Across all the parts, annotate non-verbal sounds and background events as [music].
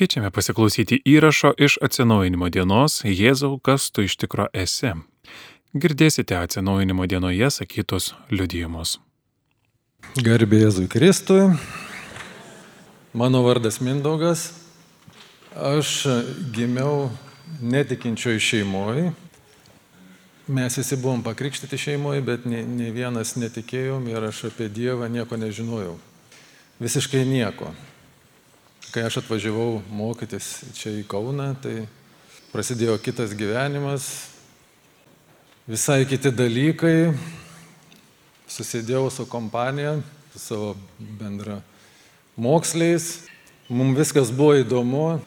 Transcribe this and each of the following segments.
Kviečiame pasiklausyti įrašo iš atsinaujinimo dienos Jėzau, kas tu iš tikro esi. Girdėsite atsinaujinimo dienoje sakytus liudijimus. Garbė Jėzui Kristui. Mano vardas Mindaugas. Aš gimiau netikinčioj šeimoje. Mes visi buvom pakrikštyti šeimoje, bet ne, ne vienas netikėjom ir aš apie Dievą nieko nežinojau. Visiškai nieko. Kai aš atvažiavau mokytis čia į Kauną, tai prasidėjo kitas gyvenimas, visai kiti dalykai. Susidėjau su kompanija, su savo bendra moksliais. Mums viskas buvo įdomu,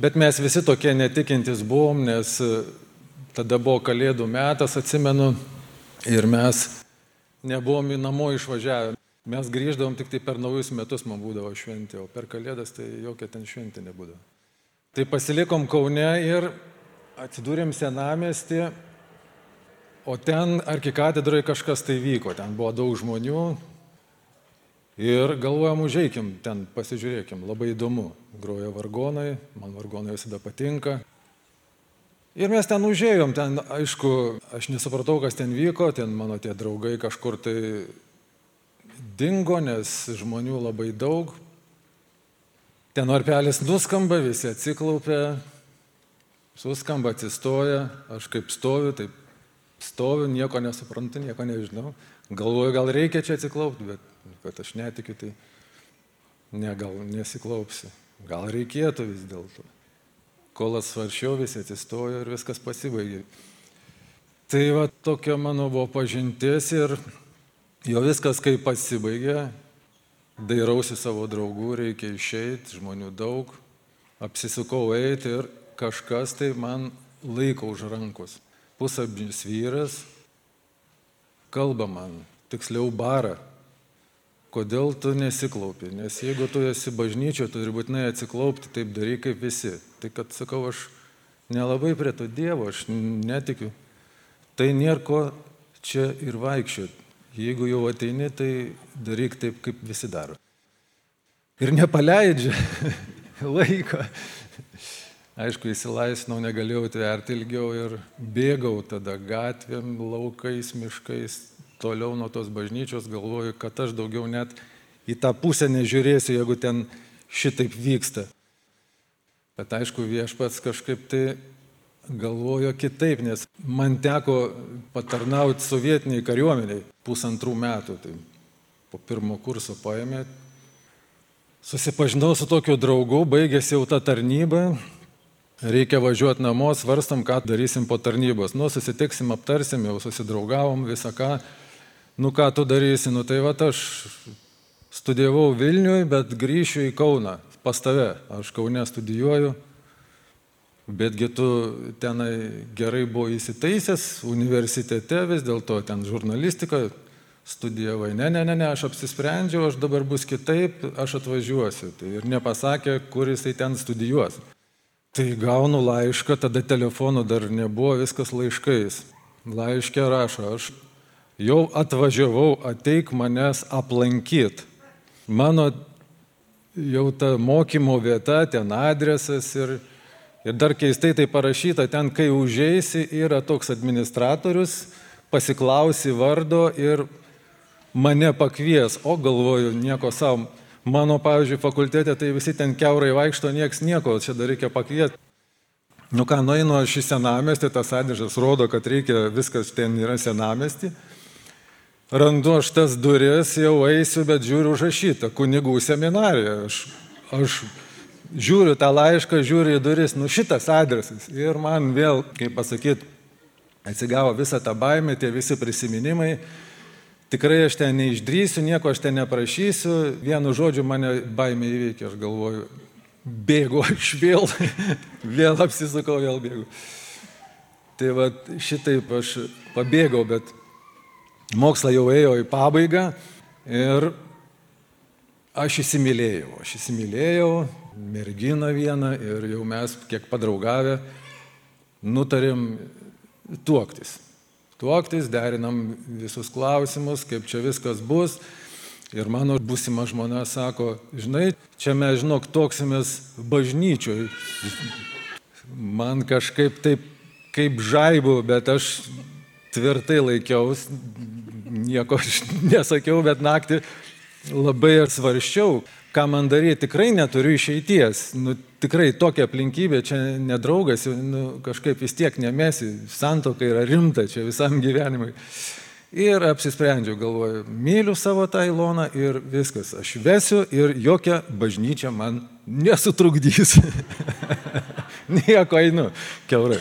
bet mes visi tokie netikintis buvom, nes Tada buvo kalėdų metas, atsimenu, ir mes nebuvom į namo išvažiavę. Mes grįždavom tik tai per naujus metus, man būdavo šventė, o per kalėdas tai jokia ten šventė nebūdavo. Tai pasilikom Kaune ir atsidūrėm senamestį, o ten arkikatedroje kažkas tai vyko, ten buvo daug žmonių. Ir galvojam, užeikim ten, pasižiūrėkim, labai įdomu. Groja vargonai, man vargonai visada patinka. Ir mes ten užėjom, ten aišku, aš nesupratau, kas ten vyko, ten mano tie draugai kažkur tai dingo, nes žmonių labai daug. Ten varpelis nuskamba, visi atsiklaupia, suskamba, atsistoja, aš kaip stoviu, taip stoviu, nieko nesuprantu, nieko nežinau. Galvoju, gal reikia čia atsiklaupti, bet kad aš netikiu, tai ne, gal nesiklaupsiu. Gal reikėtų vis dėlto kol atsvaršiau, visi atsistojo ir viskas pasibaigė. Tai va tokia mano buvo pažintis ir jo viskas kaip pasibaigė, dairausi savo draugų, reikia išeiti, žmonių daug, apsisukau eiti ir kažkas tai man laiko už rankos. Pusabnis vyras kalba man, tiksliau bara, kodėl tu nesiklaupi, nes jeigu tu esi bažnyčio, turi būtinai atsiklaupti, taip daryk kaip visi. Tai kad sakau, aš nelabai prie to Dievo, aš netikiu. Tai nėra ko čia ir vaikščioti. Jeigu jau ateini, tai daryk taip, kaip visi daro. Ir nepaleidžia [laughs] laiko. Aišku, įsilaisvinau, negalėjau tverti ilgiau ir bėgau tada gatvėm, laukais, miškais, toliau nuo tos bažnyčios, galvoju, kad aš daugiau net į tą pusę nežiūrėsiu, jeigu ten šitaip vyksta. Bet aišku, viešpats kažkaip tai galvojo kitaip, nes man teko patarnauti sovietiniai kariuomeniai pusantrų metų. Tai po pirmo kurso paėmė, susipažinau su tokiu draugu, baigėsi jau ta tarnyba, reikia važiuoti namo, svarstam, ką darysim po tarnybos. Nu, susitiksim, aptarsim, jau susidraugavom visą ką nu ką tu darysi, nu tai va aš studijavau Vilniui, bet grįšiu į Kauną pas tave. Aš Kaune studijuoju, betgi tu tenai gerai buvo įsitaisęs universitete, vis dėlto ten žurnalistika studijavai. Ne, ne, ne, ne, aš apsisprendžiau, aš dabar bus kitaip, aš atvažiuosiu. Tai ir nepasakė, kur jisai ten studijuos. Tai gaunu laišką, tada telefonų dar nebuvo, viskas laiškais. Laiškė rašo, aš jau atvažiavau, ateik manęs aplankyt. Mano jau ta mokymo vieta, ten adresas ir, ir dar keistai tai parašyta, ten kai užeisi yra toks administratorius, pasiklausi vardo ir mane pakvies, o galvoju, nieko savo. Mano, pavyzdžiui, fakultete tai visi ten keurai vaikšto, nieks nieko, čia dar reikia pakviesti. Nu ką, nueinu aš į senamestį, tas adresas rodo, kad reikia, viskas ten yra senamestį. Randu aš tas duris, jau eisiu, bet žiūriu užrašyta, kunigų seminarija. Aš, aš žiūriu tą laišką, žiūriu į duris, nu šitas adresas. Ir man vėl, kaip pasakyti, atsigavo visą tą baimę, tie visi prisiminimai. Tikrai aš ten neišdrysiu, nieko aš ten neprašysiu, vienu žodžiu mane baimė įveikia, aš galvoju, bėgu aš vėl, [laughs] vėl apsisukau, vėl bėgu. Tai va šitaip aš pabėgau, bet Moksla jau ėjo į pabaigą ir aš įsimylėjau. Aš įsimylėjau merginą vieną ir jau mes, kiek padraugavę, nutarėm tuoktis. Tuoktis, derinam visus klausimus, kaip čia viskas bus. Ir mano būsima žmona sako, žinai, čia mes, žinok, toksimės bažnyčioj. Man kažkaip taip, kaip žaibu, bet aš tvirtai laikiaus, nieko aš [laughs] nesakiau, bet naktį labai svarščiau, ką man daryti, tikrai neturiu išeities. Nu, tikrai tokia aplinkybė, čia nedraugas, nu, kažkaip vis tiek nemesi, santoka yra rimta čia visam gyvenimui. Ir apsisprendžiau, galvoju, myliu savo tą Iloną ir viskas, aš vesiu ir jokia bažnyčia man nesutrukdys. [laughs] Nieko einu, keurai.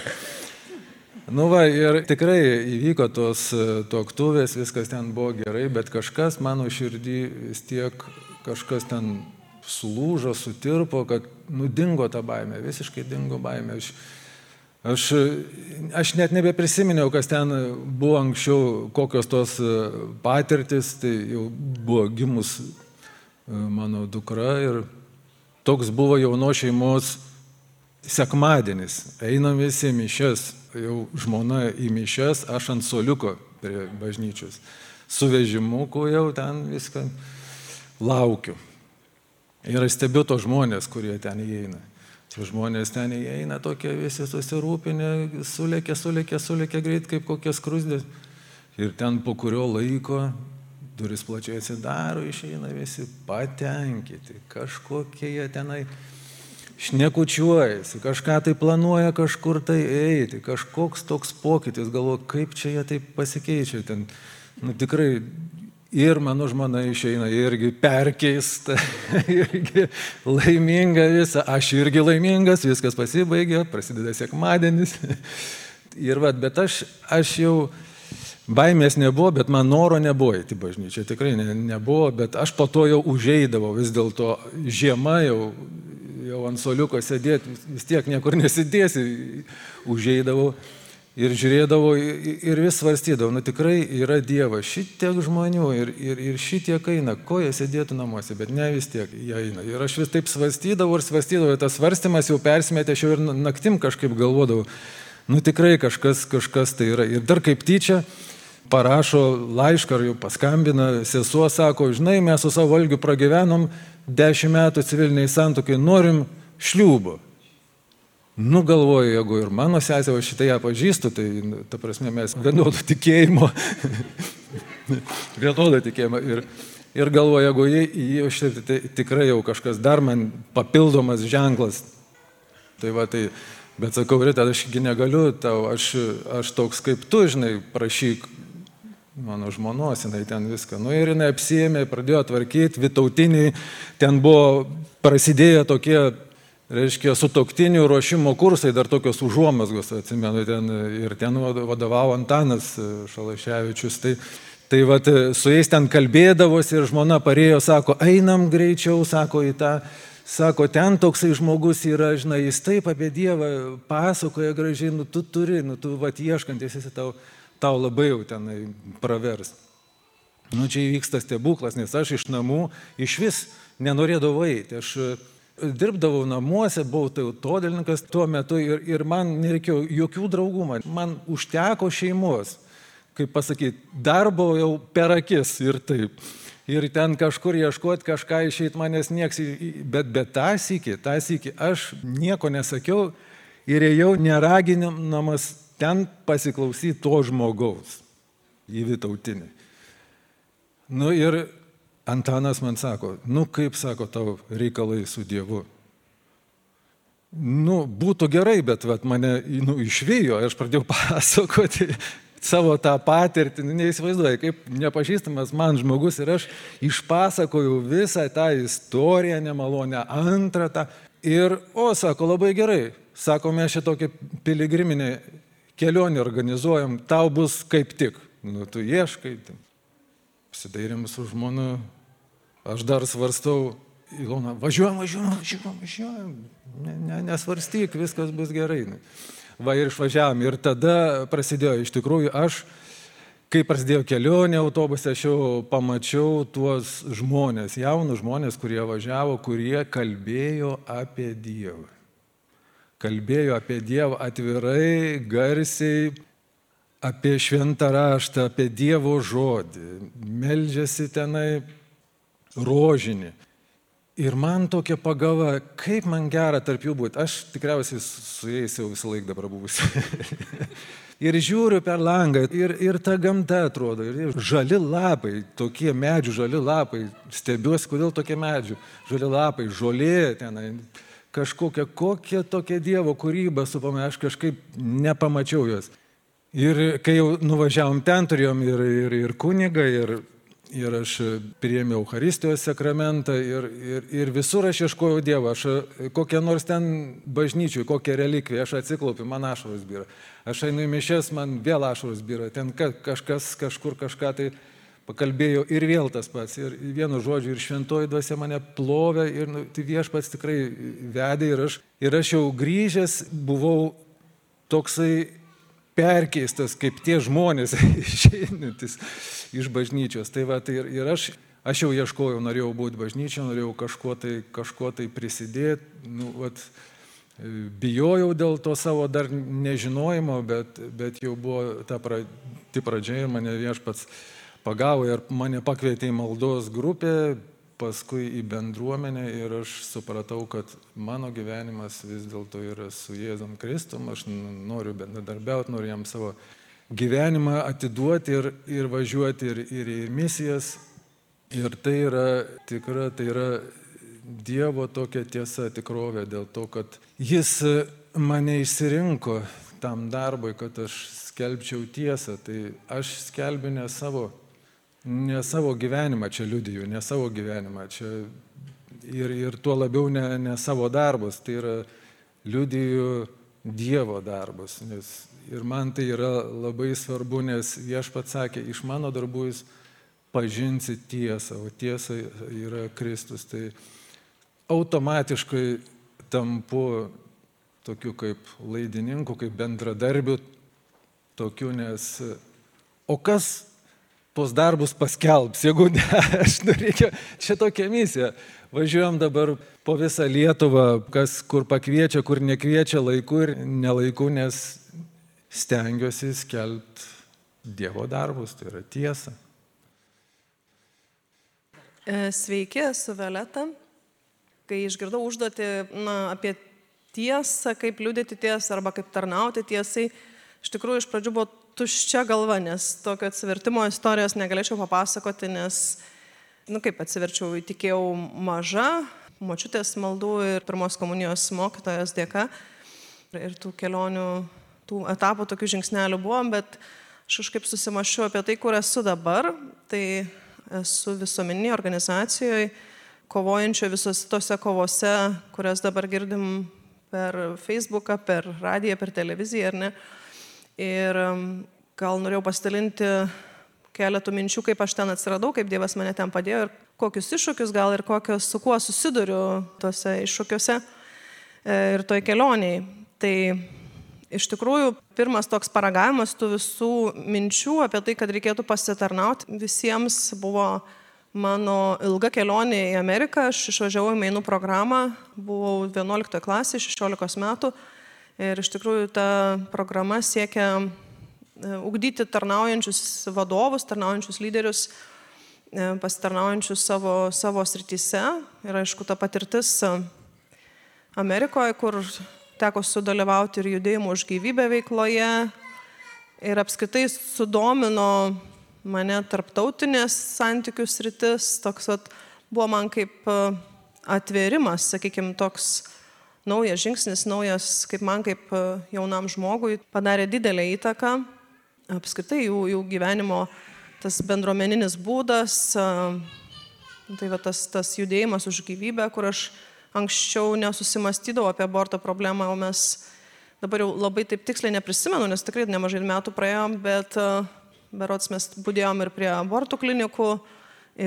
Nu va, ir tikrai įvyko tos tuoktuvės, viskas ten buvo gerai, bet kažkas mano širdį vis tiek, kažkas ten sulūžo, sutirpo, kad nudingo ta baimė, visiškai dingo baimė. Aš, aš, aš net nebeprisiminiau, kas ten buvo anksčiau, kokios tos patirtis, tai jau buvo gimus mano dukra ir toks buvo jauno šeimos sekmadienis. Einam visi mišes, jau žmona į mišes, aš ant soliuko prie bažnyčios. Su vežimuku jau ten viską laukiu. Ir aš stebiu tos žmonės, kurie ten įeina. Tie žmonės ten įeina tokie visi susirūpinę, sulėkė, sulėkė, sulėkė greit kaip kokie skrusdės. Ir ten po kurio laiko duris plačiai atsidaro, išeina visi patenkinti, kažkokie jie tenai šnekučiuojasi, kažką tai planuoja kažkur tai eiti, kažkoks toks pokytis, galvo, kaip čia jie taip pasikeičia ten. Nu, tikrai ir mano žmona išeina irgi perkeista, [laughs] irgi laiminga visa, aš irgi laimingas, viskas pasibaigė, prasideda sekmadienis. [laughs] Ir vad, bet aš, aš jau baimės nebuvo, bet man noro nebuvo į bažnyčią, tikrai ne, nebuvo, bet aš po to jau užeidavau, vis dėlto žiema jau jau ant soliuko sėdėti, vis tiek niekur nesidėsi, užeidavau ir žiūrėdavau ir vis svarstydavau, nu tikrai yra Dievas, šitiek žmonių ir, ir, ir šitiek eina, ko jie sėdėtų namuose, bet ne vis tiek jie eina. Ir aš vis taip svarstydavau ir svarstydavau, tas svarstymas jau persimetė, aš jau ir naktim kažkaip galvodavau, nu tikrai kažkas, kažkas tai yra. Ir dar kaip tyčia, parašo laišką ar jau paskambina, sesuo sako, žinai, mes su savo valgiu pragyvenom dešimt metų civiliniai santokai, norim šliūbo. Nu galvoju, jeigu ir mano sesė, o šitą ją pažįstu, tai, ta prasme, mes vienodo tikėjimo, vienodo tikėjimo. Ir, ir galvoju, jeigu jie, jie šitą, tai tikrai jau kažkas dar man papildomas ženklas. Tai va, tai, bet sakau, Rita, ašgi negaliu tau, aš, aš toks kaip tu, žinai, prašyk mano žmonos, jinai ten viską. Nu ir jinai apsėmė, pradėjo tvarkyti, vitautiniai, ten buvo prasidėję tokie, reiškia, sutoktinių ruošimo kursai, dar tokios užuomasgos, atsimenu, ten ir ten vadovavo Antanas Šalaševičius. Tai, tai vat, su jais ten kalbėdavosi ir žmona parėjo, sako, einam greičiau, sako į tą. Sako, ten toksai žmogus yra, žinai, jis taip apie Dievą pasakoja gražiai, nu tu turi, nu tu vat ieškantis esi tau tau labai jau tenai pravers. Nu, čia įvyksta stebuklas, nes aš iš namų iš vis nenorėdavau eiti. Aš dirbdavau namuose, buvau tautodėlininkas tuo metu ir, ir man nereikėjo jokių draugų, man, man užteko šeimos, kaip pasakyti, darbo jau per akis ir taip. Ir ten kažkur ieškoti kažką išeit manęs nieks, bet, bet tą sykį, tą sykį aš nieko nesakiau ir ėjau neraginamas ten pasiklausyti to žmogaus, į Vytautinį. Nu ir Antanas man sako, nu kaip sako tau reikalai su Dievu. Nu, būtų gerai, bet vat, mane nu, išvijo, aš pradėjau [laughs] pasakoti savo tą patirtį, nu, neįsivaizduoju, kaip nepažįstamas man žmogus ir aš išpasakojau visą tą istoriją nemalonę, antrą tą. Ir, o, sako, labai gerai, sako, mes šitokią piligriminę kelionę organizuojam, tau bus kaip tik. Nu, tu ieškai. Pasidairėm su žmona, aš dar svarstau, Ilona, važiuojam, važiuojam, važiuojam, važiuojam. Ne, ne, nesvarstyk, viskas bus gerai. Va ir išvažiavam. Ir tada prasidėjo, iš tikrųjų, aš, kai prasidėjo kelionė autobuse, aš jau pamačiau tuos žmonės, jaunus žmonės, kurie važiavo, kurie kalbėjo apie Dievą kalbėjo apie Dievą atvirai, garsiai, apie šventą raštą, apie Dievo žodį, meldžiasi tenai rožinį. Ir man tokia pagava, kaip man gera tarp jų būti. Aš tikriausiai su jais jau visą laiką dabar buvusi. [laughs] ir žiūriu per langą, ir, ir ta gamta atrodo, ir žali lapai, tokie medžių žali lapai, stebiuosi, kodėl tokie medžių, žali lapai, žolė tenai, kažkokia, kokia tokia Dievo kūryba, supame, aš kažkaip nepamačiau jos. Ir kai jau nuvažiavom ten, turėjom ir, ir, ir kunigą, ir, ir aš priėmiau Euharistijos sakramentą ir, ir, ir visur aš ieškojau Dievo, aš kokią nors ten bažnyčių, kokią relikviją, aš atsiklaupiu, man ašaros byra. Aš einu į mišes, man vėl ašaros byra, ten kažkas kažkur kažką tai pakalbėjau ir vėl tas pats. Ir vienu žodžiu, ir šventoji dvasia mane plovė, ir nu, tai viešpats tikrai vedė ir aš, ir aš jau grįžęs buvau toksai perkeistas kaip tie žmonės [laughs] išeinantis iš bažnyčios. Tai va, tai ir, ir aš, aš jau ieškojau, norėjau būti bažnyčia, norėjau kažkuo tai, kažkuo tai prisidėti. Nu, vat, bijojau dėl to savo dar nežinojimo, bet, bet jau buvo ta pati pradžia ir mane viešpats pagavo ir mane pakvietė į maldos grupę, paskui į bendruomenę ir aš supratau, kad mano gyvenimas vis dėlto yra su Jėzum Kristum, aš noriu bendradarbiauti, noriu jam savo gyvenimą atiduoti ir, ir važiuoti ir, ir į misijas. Ir tai yra tikra, tai yra Dievo tokia tiesa, tikrovė, dėl to, kad Jis mane išsirinko tam darbui, kad aš skelbčiau tiesą. Tai aš skelbiu ne savo ne savo gyvenimą čia liudiju, ne savo gyvenimą čia ir, ir tuo labiau ne, ne savo darbus, tai yra liudiju Dievo darbus. Nes, ir man tai yra labai svarbu, nes viešpats sakė, iš mano darbų jūs pažinsi tiesą, o tiesa yra Kristus. Tai automatiškai tampu tokiu kaip laidininku, kaip bendradarbiu, tokiu, nes o kas tuos darbus paskelbs. Jeigu ne, [laughs] aš norėčiau, čia tokia misija. Važiuojam dabar po visą Lietuvą, kas kur pakviečia, kur nekviečia laiku ir nelaiku, nes stengiuosi skelbti Dievo darbus, tai yra tiesa. E, sveiki, esu Violeta. Kai išgirdau užduoti na, apie tiesą, kaip liūdėti tiesą arba kaip tarnauti tiesai, iš tikrųjų iš pradžių buvo tuščia galva, nes tokio atsivertimo istorijos negalėčiau papasakoti, nes, nu kaip atsiverčiau, įtikėjau maža, močiutės maldų ir pirmos komunijos mokytojas dėka. Ir tų kelionių, tų etapų, tokių žingsnelių buvom, bet aš kažkaip susimašiau apie tai, kur esu dabar. Tai esu visuomeninėje organizacijoje, kovojančio visose tose kovose, kurias dabar girdim per Facebooką, per radiją, per televiziją, ar ne. Ir gal norėjau pasidalinti keletų minčių, kaip aš ten atsiradau, kaip Dievas mane ten padėjo ir kokius iššūkius gal ir kokios, su kuo susiduriu tose iššūkiuose e, ir toj kelioniai. Tai iš tikrųjų pirmas toks paragavimas tų visų minčių apie tai, kad reikėtų pasitarnauti visiems buvo mano ilga kelionė į Ameriką. Aš išvažiavau į mainų programą, buvau 11 klasė, 16 metų Ir iš tikrųjų ta programa siekia e, ugdyti tarnaujančius vadovus, tarnaujančius lyderius, e, pasitarnaujančius savo, savo srityse. Ir aišku, ta patirtis e, Amerikoje, kur teko sudalyvauti ir judėjimo už gyvybę veikloje. Ir apskritai sudomino mane tarptautinės santykių sritis. Toks vat, buvo man kaip atvėrimas, sakykime, toks naujas žingsnis, naujas, kaip man, kaip e, jaunam žmogui, padarė didelę įtaką. Apskritai jų, jų gyvenimo, tas bendruomeninis būdas, e, tai va, tas, tas judėjimas už gyvybę, kur aš anksčiau nesusimastydavau apie aborto problemą, o mes dabar jau labai taip tiksliai neprisimenu, nes tikrai nemažai metų praėjom, bet e, berots mes būdėjom ir prie abortų klinikų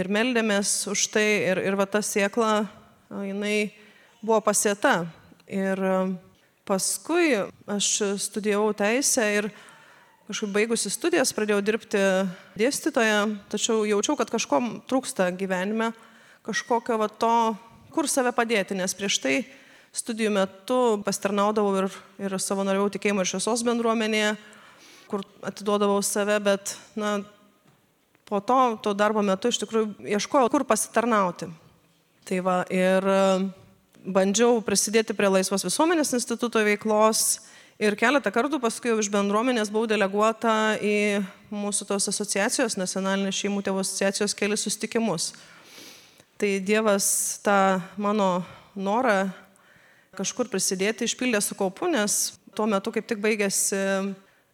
ir meldėmės už tai ir, ir va ta siekla, jinai buvo pasieta Ir e, paskui aš studijavau teisę ir kažkaip baigusi studijas pradėjau dirbti dėstytoje, tačiau jaučiau, kad kažko trūksta gyvenime, kažkokio va to, kur save padėti, nes prieš tai studijų metu pastarnaudavau ir, ir savanoriavau tikėjimo ir šviesos bendruomenėje, kur atiduodavau save, bet na, po to, to darbo metu iš tikrųjų ieškojau, kur pasitarnauti. Tai va, ir bandžiau prisidėti prie Laisvos visuomenės instituto veiklos ir keletą kartų paskui jau iš bendruomenės buvau deleguota į mūsų tos asociacijos, nacionalinės šeimų tėvų asociacijos kelius sustikimus. Tai Dievas tą mano norą kažkur prisidėti išpildė su kaupu, nes tuo metu kaip tik baigėsi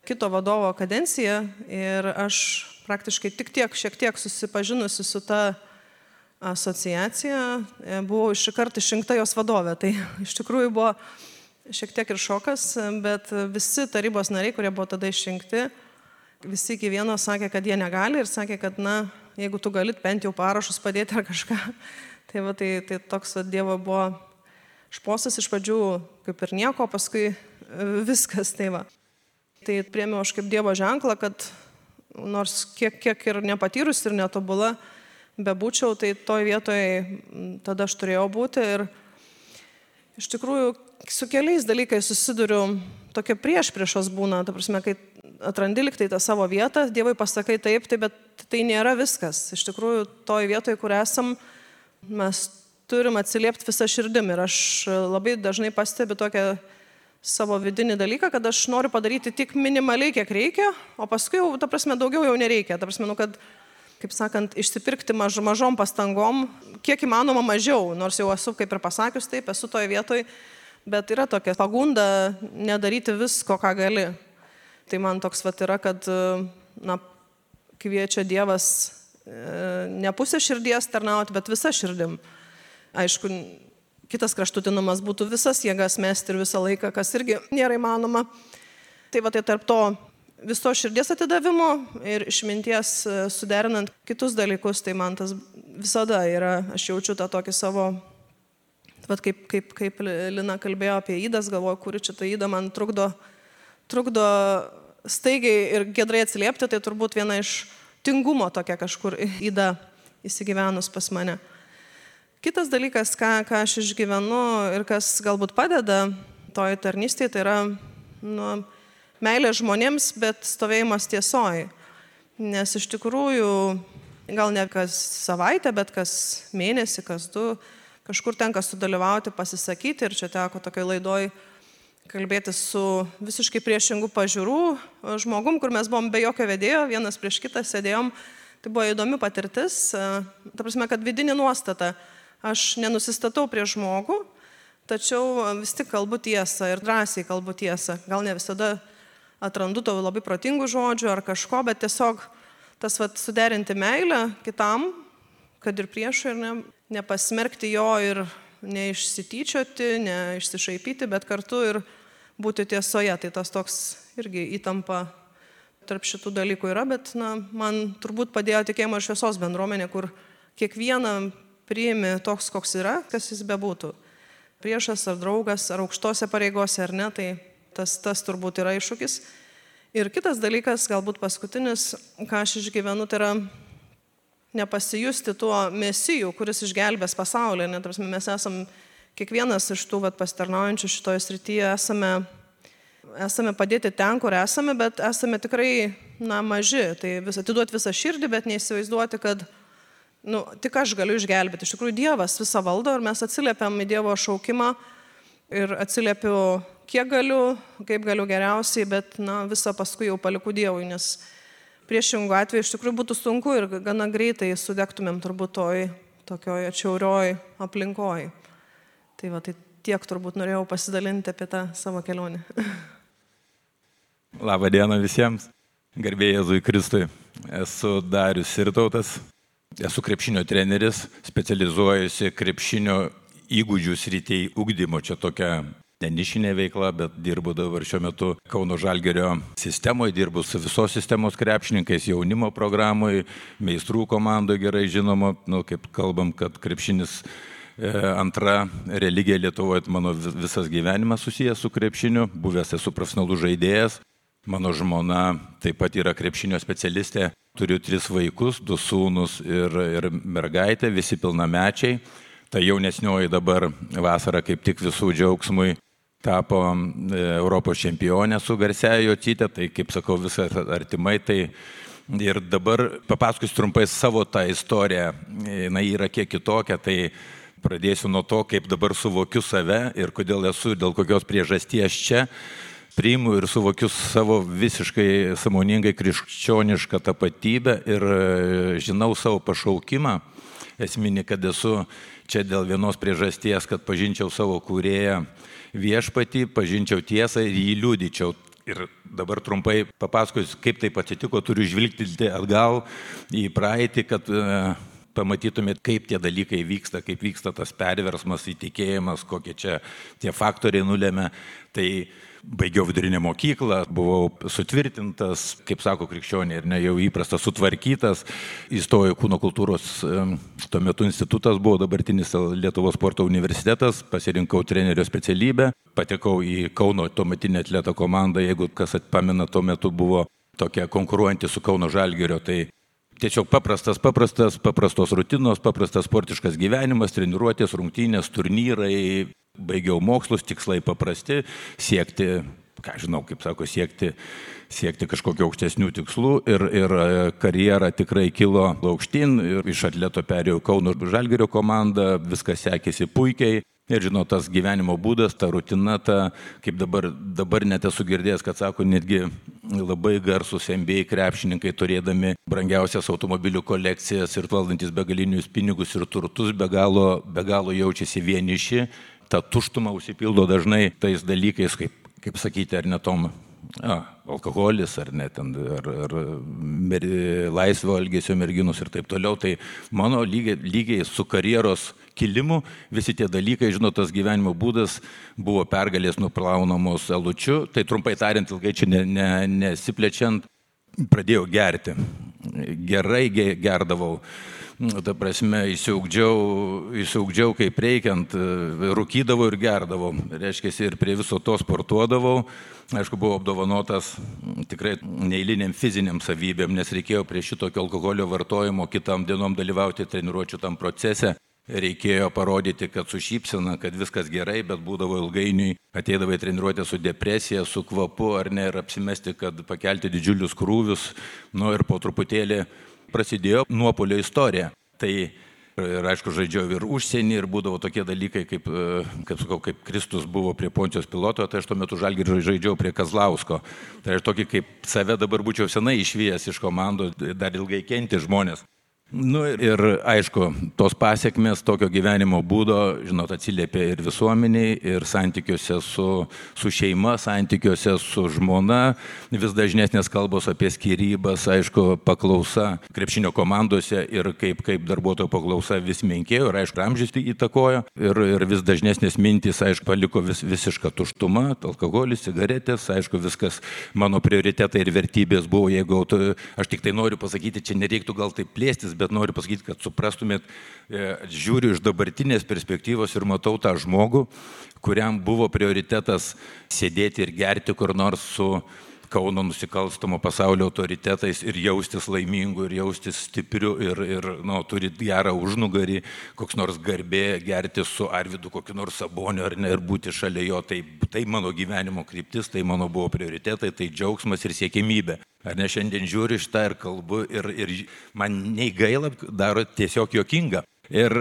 kito vadovo kadencija ir aš praktiškai tik tiek, šiek tiek susipažinusi su ta asociacija, e, buvau iš karto išrinkta jos vadovė. Tai [laughs] iš tikrųjų buvo šiek tiek ir šokas, bet visi tarybos nariai, kurie buvo tada išrinkti, visi iki vieno sakė, kad jie negali ir sakė, kad, na, jeigu tu galit bent jau parašus padėti ar kažką. [laughs] Tai, va, tai, tai toks va, Dievo buvo šposas iš pradžių kaip ir nieko, paskui e, viskas. Tai, va. tai priemiau aš kaip Dievo ženklą, kad nors kiek, kiek ir nepatyrus ir netobula, bebūčiau, tai toj vietoje tada aš turėjau būti ir iš tikrųjų su keliais dalykais susiduriu, tokia prieš priešos būna, ta prasme, kai atrandi liktai tą savo vietą, Dievui pasakai taip, tai, bet tai nėra viskas. Iš tikrųjų, toj vietoje, kur esam, mes turim atsiliepti visą širdim ir aš labai dažnai pastebiu tokią savo vidinį dalyką, kad aš noriu padaryti tik minimaliai, kiek reikia, o paskui jau, ta prasme, daugiau jau nereikia. Ta prasme, nu, kad kaip sakant, išsipirkti maž, mažom pastangom, kiek įmanoma mažiau, nors jau esu, kaip ir pasakius, taip, esu toje vietoje, bet yra tokia pagunda nedaryti visko, ką gali. Tai man toks vat yra, kad, na, kviečia Dievas e, ne pusę širdies tarnauti, bet visą širdim. Aišku, kitas kraštutinumas būtų visas jėgas mesti ir visą laiką, kas irgi nėra įmanoma. Tai va tai tarp to viso širdies atidavimo ir išminties e, suderinant kitus dalykus, tai man tas visada yra, aš jaučiu tą tokį savo, bet kaip, kaip, kaip Lina kalbėjo apie įdas, galvoju, kuri čia ta įda man trukdo, trukdo staigiai ir gedrai atsiliepti, tai turbūt viena iš tingumo tokia kažkur įda įsigyvenus pas mane. Kitas dalykas, ką, ką aš išgyvenu ir kas galbūt padeda toj tarnystėje, tai yra nu, meilė žmonėms, bet stovėjimas tiesoj. Nes iš tikrųjų, gal ne kas savaitę, bet kas mėnesį, kas du, kažkur tenka sudalyvauti, pasisakyti ir čia teko tokiai laidoj kalbėti su visiškai priešingų pažiūrų žmogum, kur mes buvom be jokio vedėjo, vienas prieš kitą sėdėjom. Tai buvo įdomi patirtis, ta prasme, kad vidinė nuostata. Aš nenusistatau prie žmogų, tačiau vis tik kalbu tiesą ir drąsiai kalbu tiesą. Gal ne visada atrandu tavo labai protingų žodžių ar kažko, bet tiesiog tas vat, suderinti meilę kitam, kad ir priešui, ir ne, nepasmerkti jo ir neišsityčioti, neišsišaipyti, bet kartu ir būti tiesoje. Tai tas toks irgi įtampa tarp šitų dalykų yra, bet na, man turbūt padėjo tikėjimo ir šviesos bendruomenė, kur kiekvieną priimi toks, koks yra, kas jis bebūtų. Priešas ar draugas, ar aukštose pareigose, ar ne, tai Tas, tas turbūt yra iššūkis. Ir kitas dalykas, galbūt paskutinis, ką aš išgyvenu, tai yra nepasijusti tuo mesijų, kuris išgelbės pasaulį. Net, mes esame, kiekvienas iš tų vat, pasitarnaujančių šitoje srityje esame, esame padėti ten, kur esame, bet esame tikrai na, maži. Tai vis atiduoti visą širdį, bet neįsivaizduoti, kad nu, tik aš galiu išgelbėti. Iš tikrųjų, Dievas visą valdo ir mes atsiliepiam į Dievo šaukimą ir atsiliepiu kiek galiu, kaip galiu geriausiai, bet na, visą paskui jau paliku Dievui, nes priešingų atveju iš tikrųjų būtų sunku ir gana greitai sudegtumėm turbūt toj tokioj atšiaurioj aplinkoj. Tai va, tai tiek turbūt norėjau pasidalinti apie tą savo kelionę. [laughs] Labą dieną visiems. Garbėjai Jėzui Kristui. Esu Darius Sirtautas. Esu krepšinio treneris, specializuojusi krepšinio įgūdžių srityje ūkdymo. Čia tokia nenišinė veikla, bet dirbu dabar šiuo metu Kauno Žalgerio sistemoje, dirbu su visos sistemos krepšininkais, jaunimo programoje, meistrų komandoje gerai žinoma, nu, kaip kalbam, kad krepšinis e, antra religija Lietuvoje, mano visas gyvenimas susijęs su krepšiniu, buvęs esu profesionalus žaidėjas, mano žmona taip pat yra krepšinio specialistė, turiu tris vaikus, du sūnus ir, ir mergaitę, visi pilnamečiai. Ta jaunesnioji dabar vasarą kaip tik visų džiaugsmui tapo e, Europos čempionė su garsiaja Jocytė, tai kaip sakau, viskas artimai, tai Ir dabar papasakosiu trumpai savo tą istoriją. Na, yra kiek kitokia, tai pradėsiu nuo to, kaip dabar suvokiu save ir kodėl esu, dėl kokios priežasties čia priimu ir suvokiu savo visiškai samoningai krikščionišką tapatybę ir e, žinau savo pašaukimą. Esminį, kad esu čia dėl vienos priežasties, kad pažinčiau savo kūrėją viešpatį, pažinčiau tiesą ir jį liūdyčiau. Ir dabar trumpai papasakosiu, kaip taip atsitiko, turiu žvilgti atgal į praeitį, kad uh, pamatytumėt, kaip tie dalykai vyksta, kaip vyksta tas perversmas, įtikėjimas, kokie čia tie faktoriai nulėmė. Tai baigiau vidurinę mokyklą, buvau sutvirtintas, kaip sako krikščionė, ir ne jau įprastas, sutvarkytas, įstojau kūno kultūros, tuo metu institutas buvo dabartinis Lietuvos sporto universitetas, pasirinkau trenerio specialybę, patekau į Kauno tuometinę atleto komandą, jeigu kas atpamena, tuo metu buvo tokia konkuruojanti su Kauno Žalgerio, tai Tiesiog paprastas, paprastas, paprastos rutinos, paprastas sportiškas gyvenimas, treniruotės, rungtynės, turnyrai, baigiau mokslus, tikslai paprasti, siekti, ką žinau, kaip sako, siekti, siekti kažkokio aukštesnių tikslų ir, ir e, karjera tikrai kilo aukštyn ir iš atleto perėjau Kauno Žalgerio komandą, viskas sekėsi puikiai. Ir žinot, tas gyvenimo būdas, ta rutina, ta, kaip dabar, dabar net esu girdėjęs, kad sako, netgi labai garsus MBA krepšininkai turėdami brangiausias automobilių kolekcijas ir valdantis begalinius pinigus ir turtus, be galo, be galo jaučiasi vieniši, ta tuštuma užsipildo dažnai tais dalykais, kaip, kaip sakyti, ar netom a, alkoholis, ar net ar, ar mer, laisvo elgesio merginus ir taip toliau. Tai mano lygiai, lygiai su karjeros kilimu visi tie dalykai, žinot, tas gyvenimo būdas buvo pergalės nuplaunamos alučiu. Tai trumpai tariant, ilgai čia ne, ne, nesiplečiant, pradėjau gerti. Gerai gerdavau Nu, ta prasme, įsiaugdžiau, įsiaugdžiau kaip reikiant, rūkydavau ir gerdavau. Reiškia, ir prie viso to sportuodavau. Aišku, buvau apdovanotas tikrai neįliniam fiziniam savybėm, nes reikėjo prie šitokio alkoholio vartojimo kitam dienom dalyvauti treniruočių tam procese. Reikėjo parodyti, kad su šypsena, kad viskas gerai, bet būdavo ilgainiui, ateidavai treniruotę su depresija, su kvapu ar ne, ir apsimesti, kad pakelti didžiulius krūvius. Nu ir po truputėlį prasidėjo nuopolio istorija. Tai ir aišku, žaidžiau ir užsienį, ir būdavo tokie dalykai, kaip, e, kaip, sakau, kaip Kristus buvo prie Poncijos piloto, tai aš tuo metu žalgį žaidžiau prie Kazlausko. Tai aš tokį kaip save dabar būčiau senai išvijęs iš komandų, dar ilgai kenti žmonės. Nu ir aišku, tos pasiekmes tokio gyvenimo būdo, žinot, atsiliepia ir visuomeniai, ir santykiuose su, su šeima, santykiuose su žmona, vis dažnesnės kalbos apie skirybas, aišku, paklausa krepšinio komandose ir kaip, kaip darbuotojo paklausa vis menkėjo, ir aišku, amžius tai įtakojo, ir, ir vis dažnesnės mintys, aišku, paliko vis, visišką tuštumą, alkoholis, cigaretės, aišku, viskas mano prioritetai ir vertybės buvo, jeigu aš tik tai noriu pasakyti, čia nereiktų gal taip plėstis, bet noriu pasakyti, kad suprastumėt, e, žiūriu iš dabartinės perspektyvos ir matau tą žmogų, kuriam buvo prioritetas sėdėti ir gerti kur nors su Kauno nusikalstamo pasaulio autoritetais ir jaustis laimingu, ir jaustis stipriu, ir, ir nu, turi gerą užnugarį, koks nors garbė gerti su Arvidu kokiu nors saboniu ar ne, ir būti šalia jo. Tai, tai mano gyvenimo kryptis, tai mano buvo prioritetai, tai džiaugsmas ir siekimybė. Ar ne šiandien žiūriu iš tą ir kalbu ir, ir man nei gaila, daro tiesiog jokinga. Ir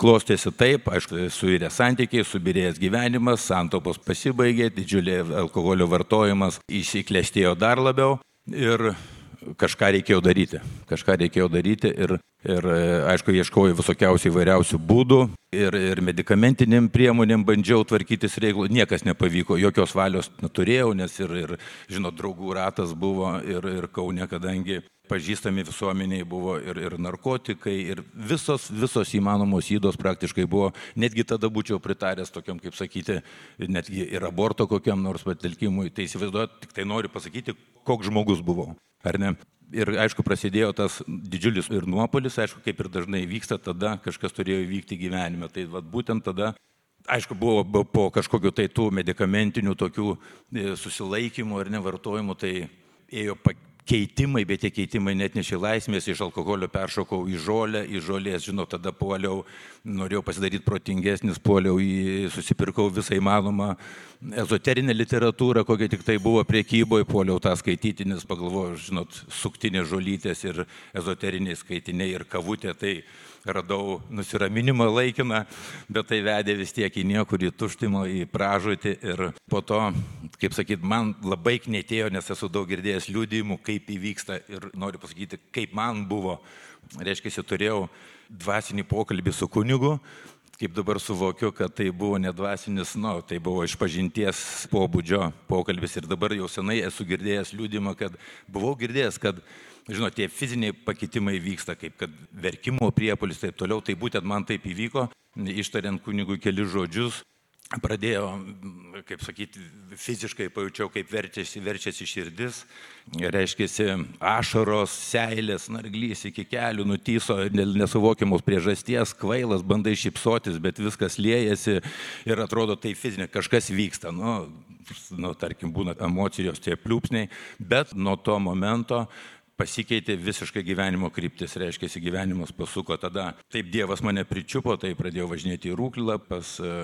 klostėsi taip, aišku, suirė santykiai, subirėjęs gyvenimas, santopos pasibaigė, didžiulė alkoholio vartojimas įsiklėstėjo dar labiau. Ir kažką reikėjo daryti. Kažką reikėjo daryti ir, ir aišku, ieškojau visokiausių įvairiausių būdų ir, ir medicamentinėm priemonėm bandžiau tvarkytis reikalų. Niekas nepavyko, jokios valios neturėjau, nes ir, ir žinot, draugų ratas buvo ir, ir Kaune, kadangi pažįstami visuomeniai buvo ir, ir narkotikai, ir visos, visos įmanomos įdos praktiškai buvo, netgi tada būčiau pritaręs tokiam, kaip sakyti, netgi ir aborto kokiam nors patelkimui. Tai įsivaizduojat, tik tai noriu pasakyti, koks žmogus buvau, ar ne? Ir aišku, prasidėjo tas didžiulis ir nuopolis, aišku, kaip ir dažnai vyksta, tada kažkas turėjo įvykti gyvenime. Tai vat, būtent tada Aišku, buvo po kažkokiu tai tų medicamentinių tokių e, susilaikymų ar nevartojimų, tai ėjo keitimai, bet tie keitimai net nešė laisvės, iš alkoholio peršokau į žolę, į žolės, žinau, tada puoliau, norėjau pasidaryti protingesnis, puoliau į, susipirkau visą įmanomą ezoterinę literatūrą, kokia tik tai buvo priekyboje, puoliau tą skaityti, nes pagalvojau, žinot, suktinės žolytės ir ezoteriniai skaitiniai ir kavutė, tai radau nusiraminimą laikiną, bet tai vedė vis tiek į niekur, į tuštimą, į pražūtį ir po to, kaip sakyt, man labai knėtėjo, nes esu daug girdėjęs liūdėjimų, kaip įvyksta ir noriu pasakyti, kaip man buvo. Reiškia, turėjau dvasinį pokalbį su kunigu, kaip dabar suvokiu, kad tai buvo nedvasinis, nu, tai buvo išpažinties pobūdžio pokalbis ir dabar jau senai esu girdėjęs liūdimą, kad buvau girdėjęs, kad žinot, tie fiziniai pakitimai vyksta, kaip kad verkimo priepolis, taip toliau, tai būtent man taip įvyko, ištariant kunigui keli žodžius, pradėjo, kaip sakyti, fiziškai pajaučiau, kaip verčiasi, verčiasi širdis, reiškia, ašaros, seilės, narglys iki kelių nutyso dėl nesuvokiamos priežasties, kvailas, bandai šipsotis, bet viskas liejasi ir atrodo tai fizinė, kažkas vyksta. Nu, nu, tarkim, būna emocijos tie pliūpsniai, bet nuo to momento pasikeitė visiškai gyvenimo kryptis, reiškia, gyvenimas pasuko tada. Taip Dievas mane pričiupo, tai pradėjau važinėti į Rūklą, pas, e,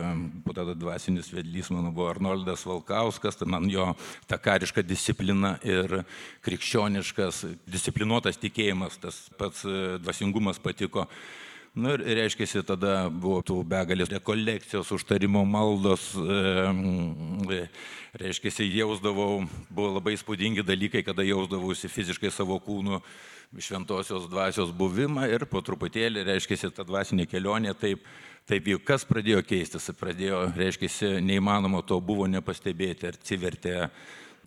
po tada dvasinis vedlys mano buvo Arnoldas Valkauskas, tai man jo ta kariška disciplina ir krikščioniškas, disciplinuotas tikėjimas, tas pats e, dvasingumas patiko. Nu, ir reiškia, tada buvo tų begalės rekolekcijos, užtarimo maldos, e, reiškia, jausdavau, buvo labai spūdingi dalykai, kada jausdavausi fiziškai savo kūnu šventosios dvasios buvimą ir po truputėlį, reiškia, ta dvasinė kelionė taip, taip jau kas pradėjo keistis, pradėjo, reiškia, neįmanoma to buvo nepastebėti, atsivertė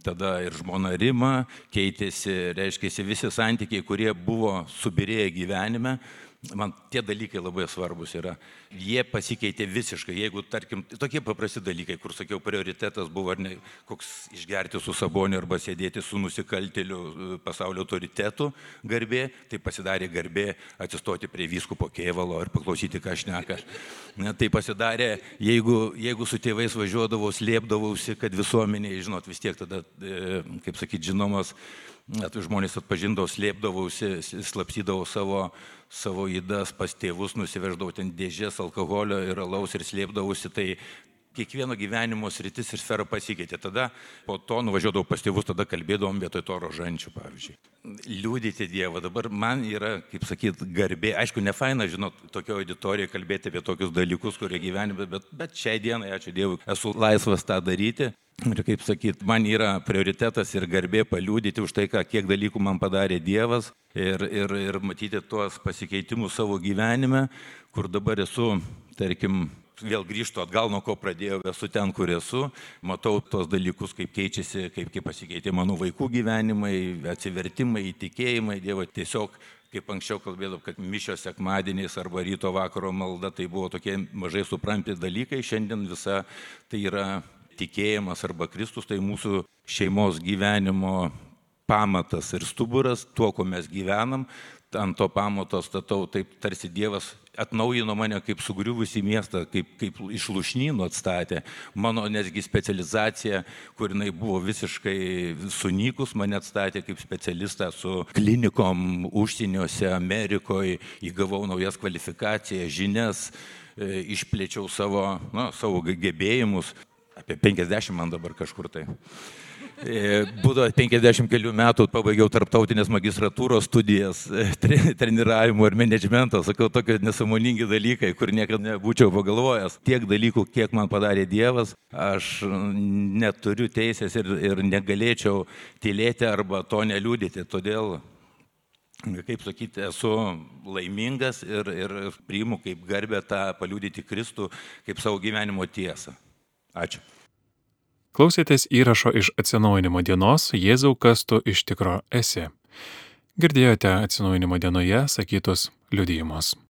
tada ir žmona Rima, keitėsi, reiškia, visi santykiai, kurie buvo subirėję gyvenime, man tie dalykai labai svarbus yra. Jie pasikeitė visiškai. Jeigu, tarkim, tokie paprasti dalykai, kur sakiau, prioritetas buvo ar ne koks išgerti su saboniu arba sėdėti su nusikaltėliu e, pasaulio autoritetu garbė, tai pasidarė garbė atsistoti prie vyskupo kėvalo ir paklausyti, ką aš neka. Tai pasidarė, jeigu, jeigu su tėvais važiuodavau, slėpdavausi, kad visuomeniai, žinot, vis tiek tada, e, kaip sakyti, žinomas, Net žmonės atpažindavo, slėpdavausi, slapstydavau savo, savo įdas pas tėvus, nusiveždavau ten dėžės alkoholio ir alaus ir slėpdavausi. Tai kiekvieno gyvenimo sritis ir sfera pasikeitė. Tada po to nuvažiuodavau pas tėvus, tada kalbėdavom vietoj to rožančių, pavyzdžiui. Liūdėti Dievą. Dabar man yra, kaip sakyt, garbė. Aišku, ne faina, žinot, tokio auditorijoje kalbėti apie tokius dalykus, kurie gyvenime, bet, bet šiai dienai, ačiū Dievui, esu laisvas tą daryti. Ir kaip sakyt, man yra prioritetas ir garbė paliūdyti už tai, ką, kiek dalykų man padarė Dievas ir, ir, ir matyti tuos pasikeitimus savo gyvenime, kur dabar esu, tarkim, vėl grįžtu atgal, nuo ko pradėjau, esu ten, kur esu, matau tos dalykus, kaip keičiasi, kaip, kaip pasikeitė mano vaikų gyvenimai, atsivertimai, įtikėjimai, Dievo tiesiog kaip anksčiau kalbėdavau, kad mišios sekmadieniais arba ryto vakaro malda, tai buvo tokie mažai supranti dalykai, šiandien visa tai yra tikėjimas arba Kristus tai mūsų šeimos gyvenimo pamatas ir stuburas, tuo, kuo mes gyvenam, ant to pamato statau, taip tarsi Dievas atnaujino mane kaip sugriuvusi miestą, kaip, kaip iš lušnynų atstatė. Mano nesgi specializacija, kur jinai buvo visiškai sunykus, mane atstatė kaip specialistą su klinikom užsieniuose, Amerikoje, įgavau naujas kvalifikacijas, žinias, e, išplėčiau savo, na, savo gebėjimus apie 50 man dabar kažkur tai. E, būdavo 50 kelių metų, pabaigiau tarptautinės magistratūros studijas, e, treniravimo ir menedžmento, sakau, tokie nesamoningi dalykai, kur niekada nebūčiau pagalvojęs. Tiek dalykų, kiek man padarė Dievas, aš neturiu teisės ir, ir negalėčiau tylėti arba to neliūdėti. Todėl kaip sakyti, esu laimingas ir, ir priimu kaip garbę tą paliūdyti Kristų kaip savo gyvenimo tiesą. Ačiū. Klausėtės įrašo iš atsinaujinimo dienos Jėzau, kas tu iš tikro esi. Girdėjote atsinaujinimo dienoje sakytus liudijimus.